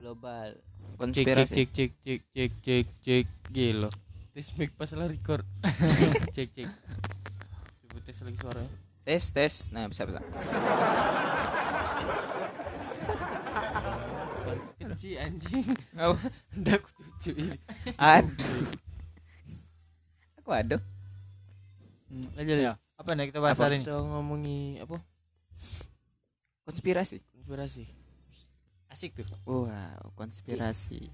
global. Cek cek konspirasi cek cek cek cek cek cek gila. Tes mic pas lah record cek cek coba tes lagi suaranya tes tes. Nah bisa bisa. Kecil anjing. Oh, udah aku cucu ini aduh. Aku aduh. Aja ya. Apa nih kita bahas Apa? hari ini? kita ngomongi apa? Konspirasi. Konspirasi Asik tuh. wow konspirasi.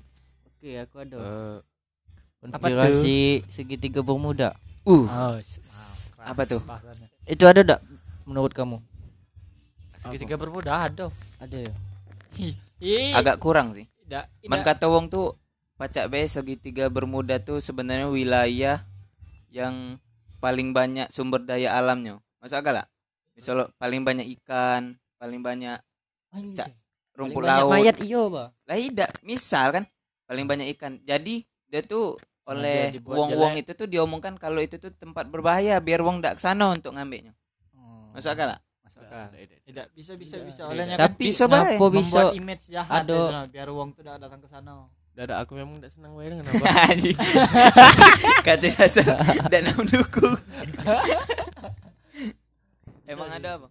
Oke aku ada. Eh, konspirasi segitiga bermuda uh. Oh, wow, keras Apa tuh? bahasannya. itu ada enggak menurut kamu? Segitiga bermuda ada. ada ya? Agak kurang sih. Tidak Man kata wong tuh pacak be segitiga bermuda tuh sebenarnya wilayah yang paling banyak sumber daya alamnya. Masuk akal lah? Misal paling banyak ikan, paling banyak Cak, rumput Paling laut. mayat iyo bah Lah tidak, misal kan paling banyak ikan. Jadi dia tuh oleh wong-wong itu tuh diomongkan kalau itu tuh tempat berbahaya biar wong ndak ke sana untuk ngambilnya. Oh, Masuk akal lah? masuk akal. Tidak bisa bisa Tidak, bisa olehnya kan tapi bisa bae. membuat image jahat di sana, biar uang tuh tidak datang ke sana. Udah ada aku memang tidak senang bayar kenapa Anjing. Kacau dasar dan mendukung. Emang ada apa?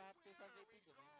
Satu sampai tiga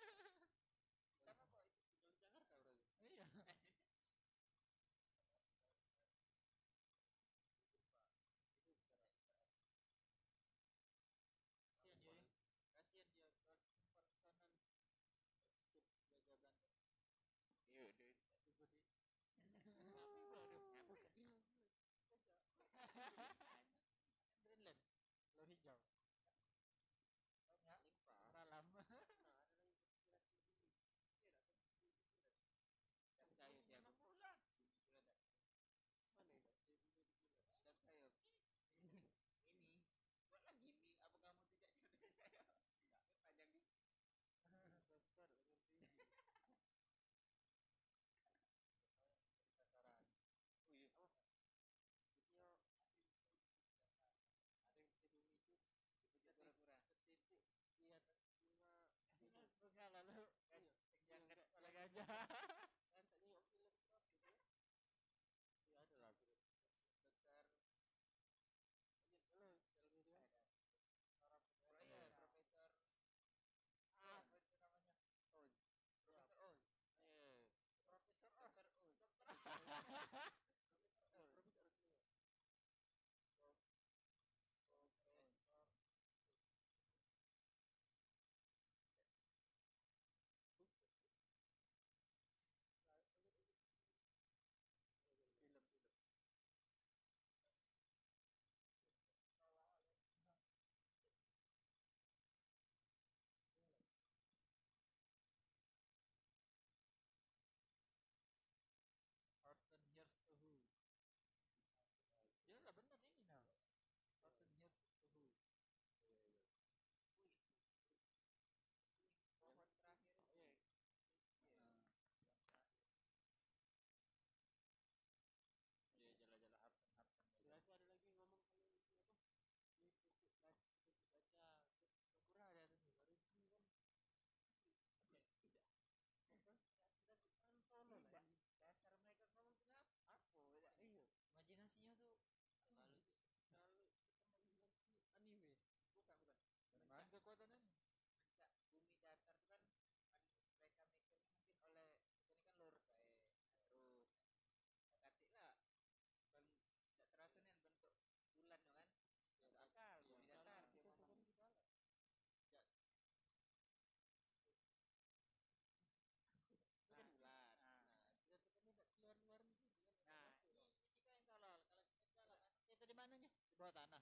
tanah.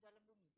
dalam dunia.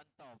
湾到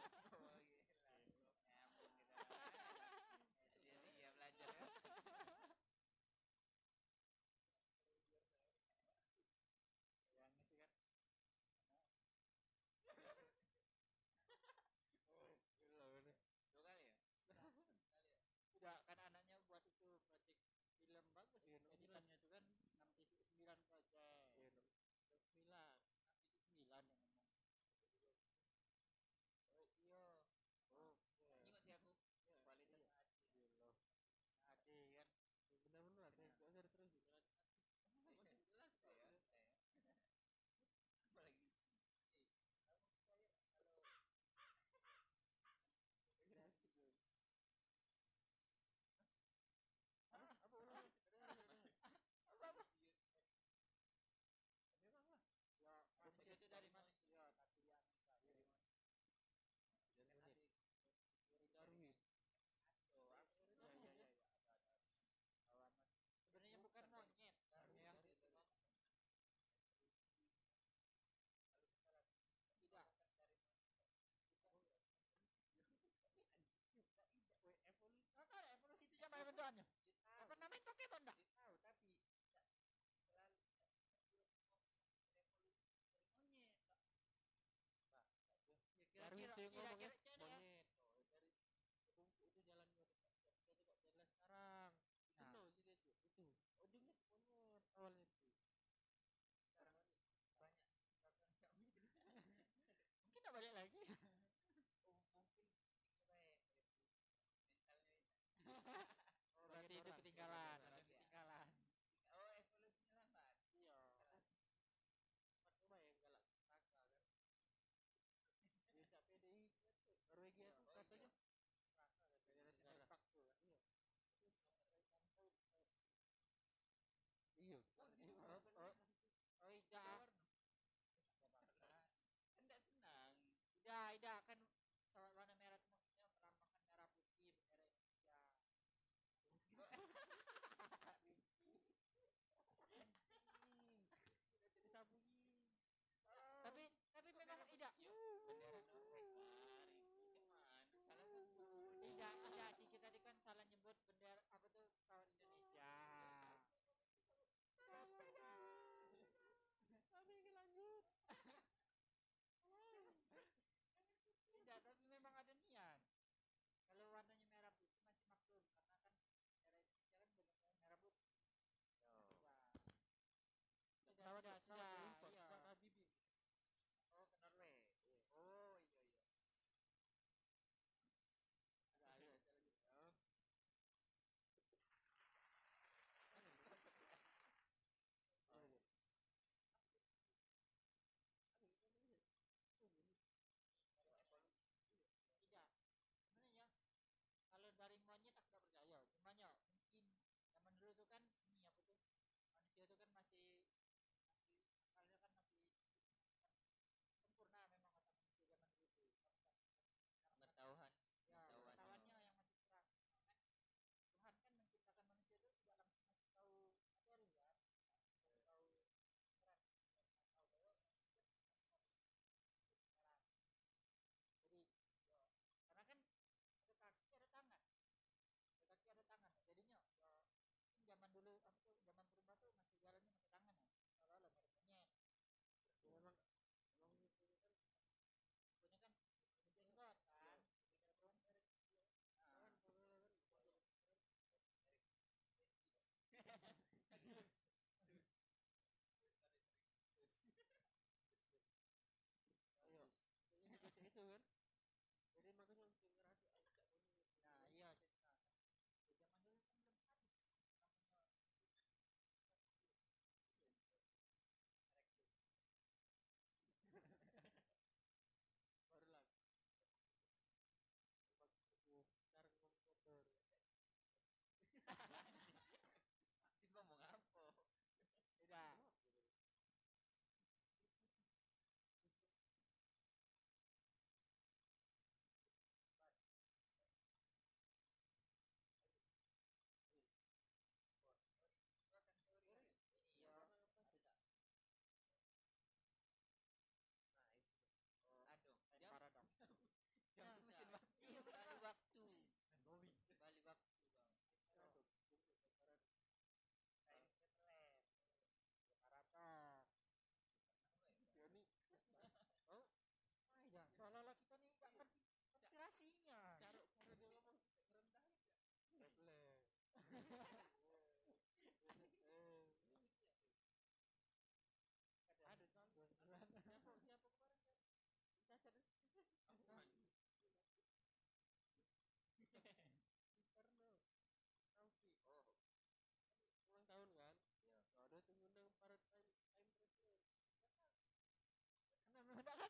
ngomongnya monyet itu itu kok jalan sekarang itu ujungnya monyet awal itu sekarang banyak mungkin tak balik lagi mungkin mentalnya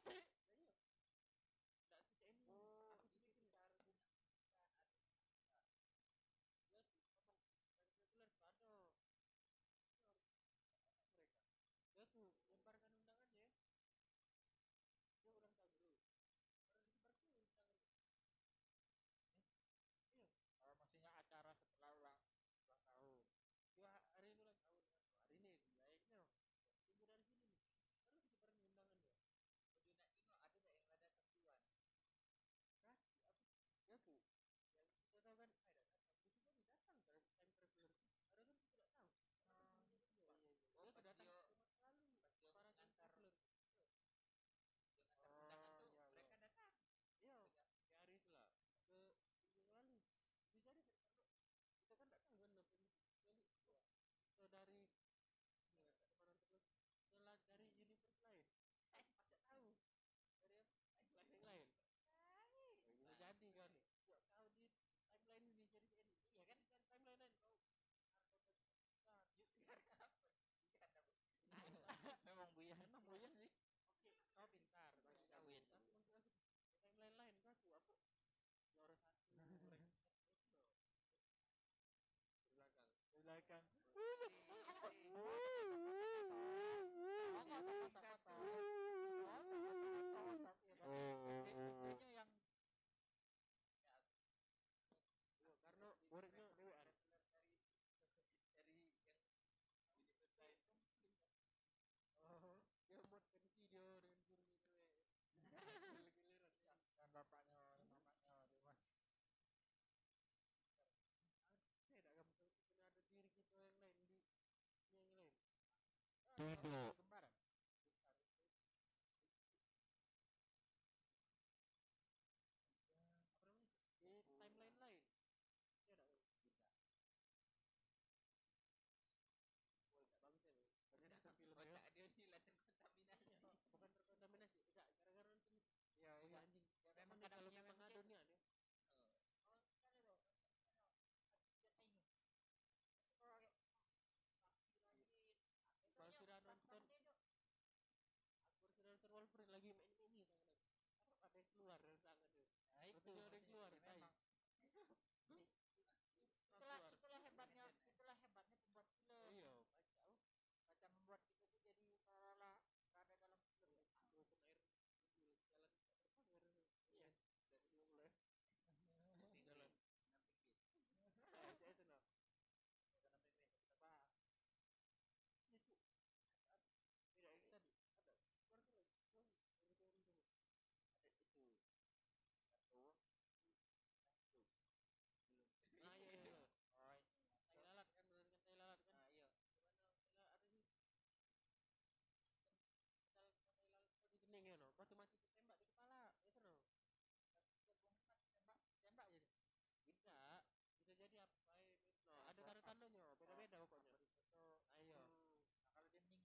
happened? America Tidak.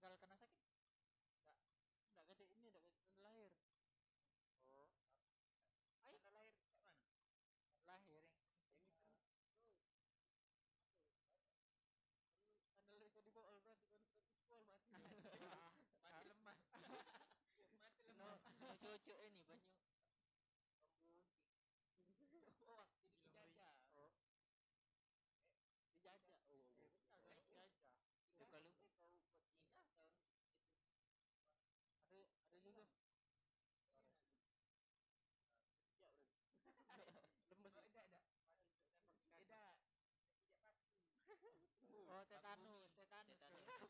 Kalau tetanus, tetanus. Tetanus. ya. tetanus.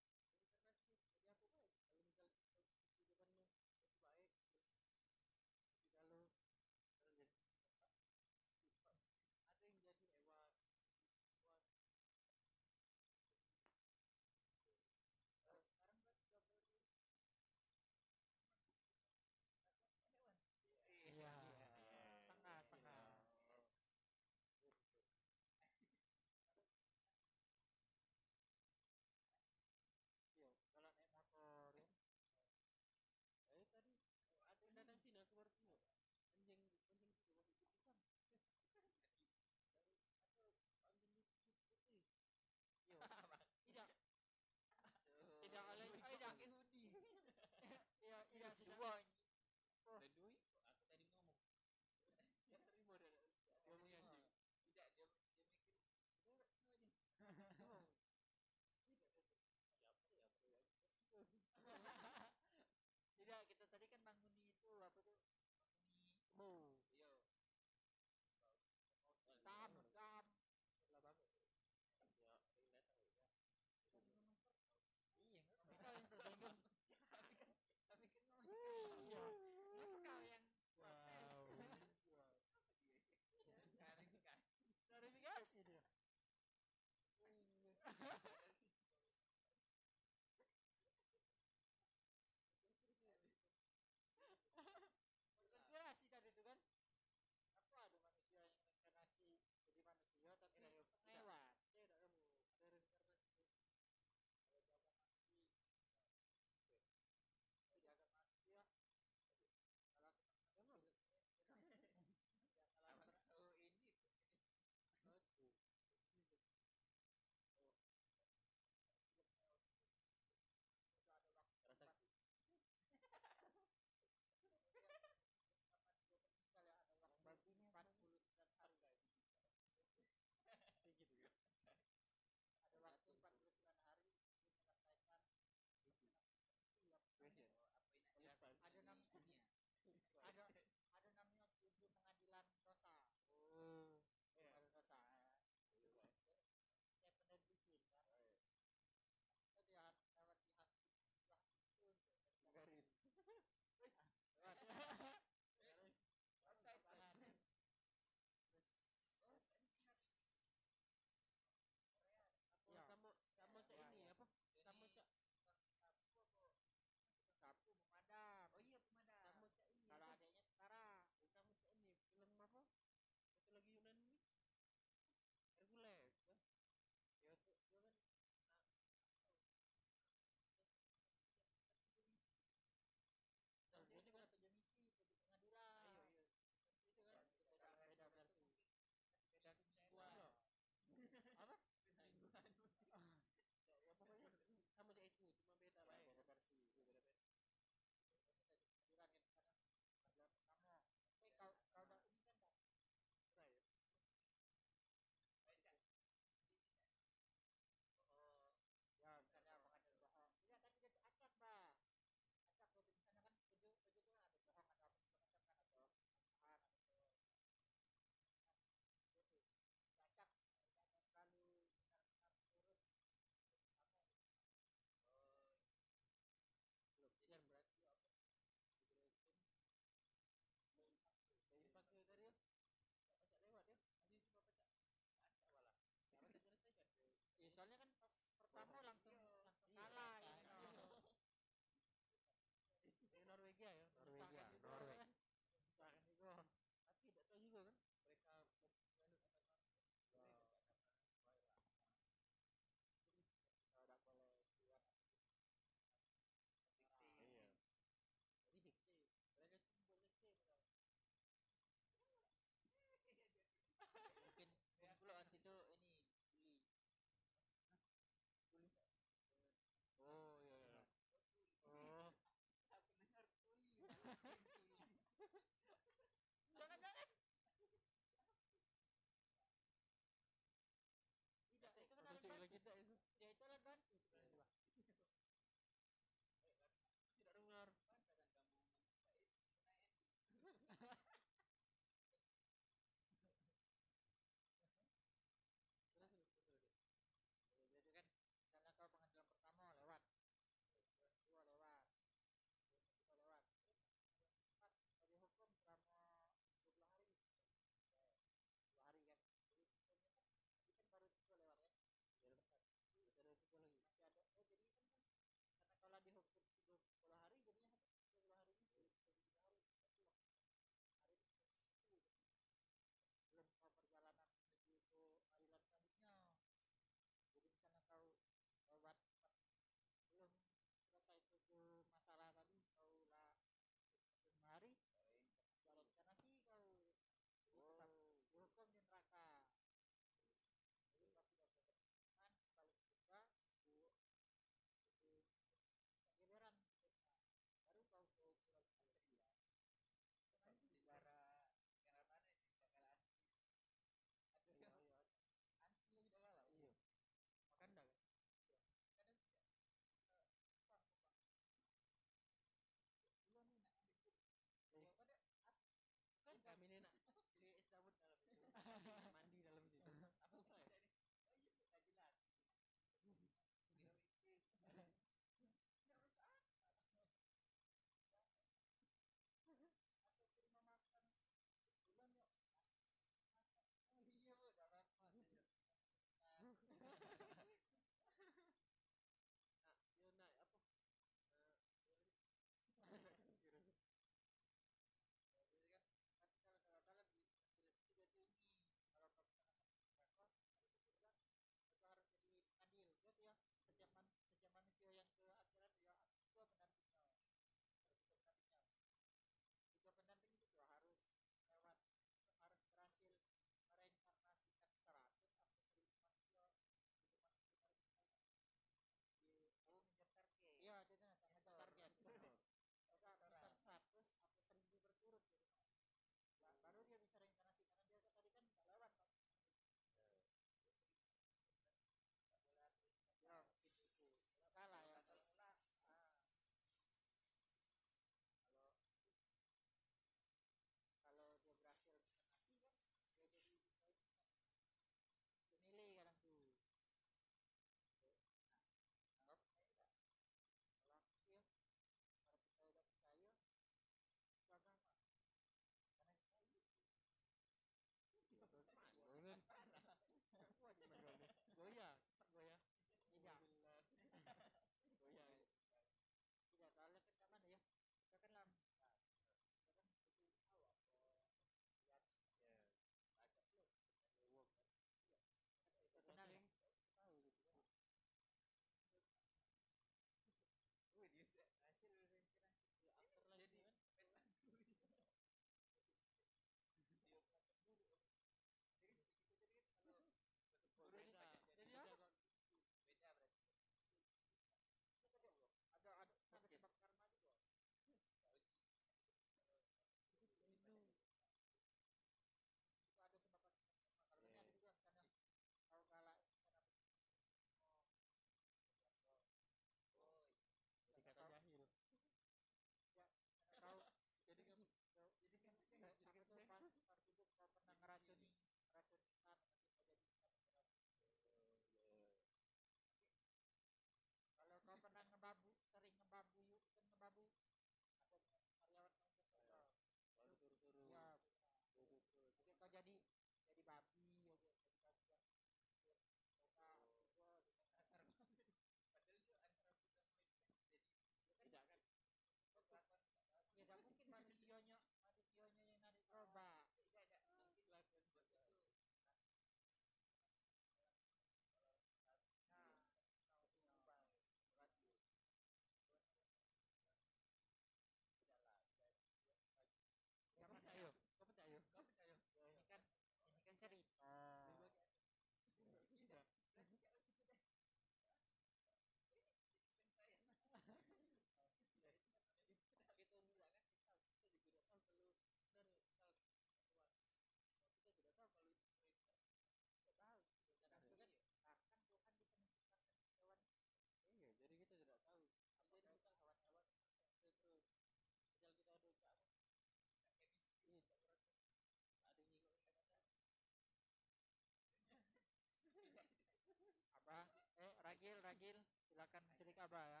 akan cerita apa ya.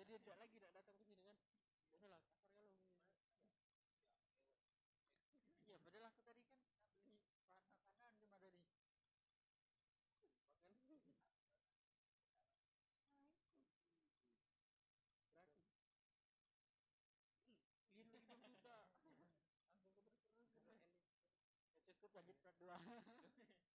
jadi tidak lagi tidak datang ke sini kan? Nggak salah ya padahal aku tadi kan beli bahan makanan cuma tadi makan gratis. Lihat lagi enam juta ya cukup lanjut dua.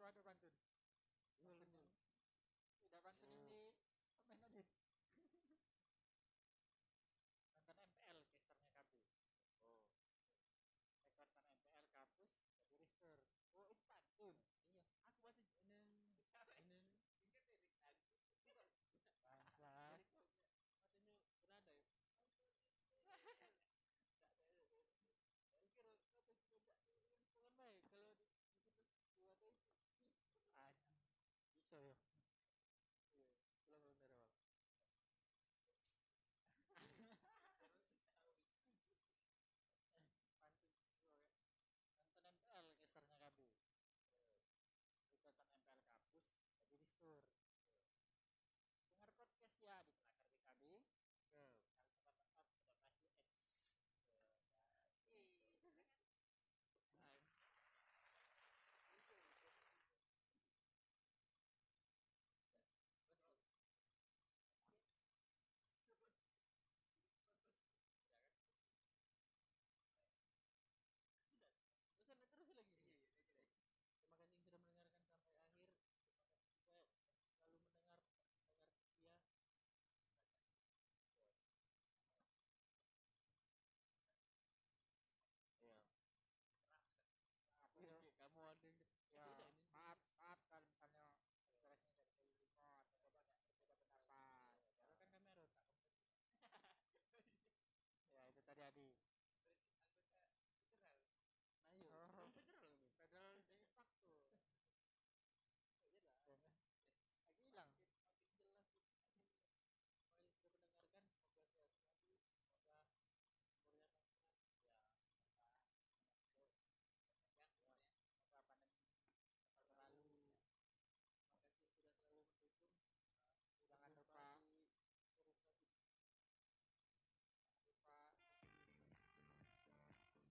right, right, right.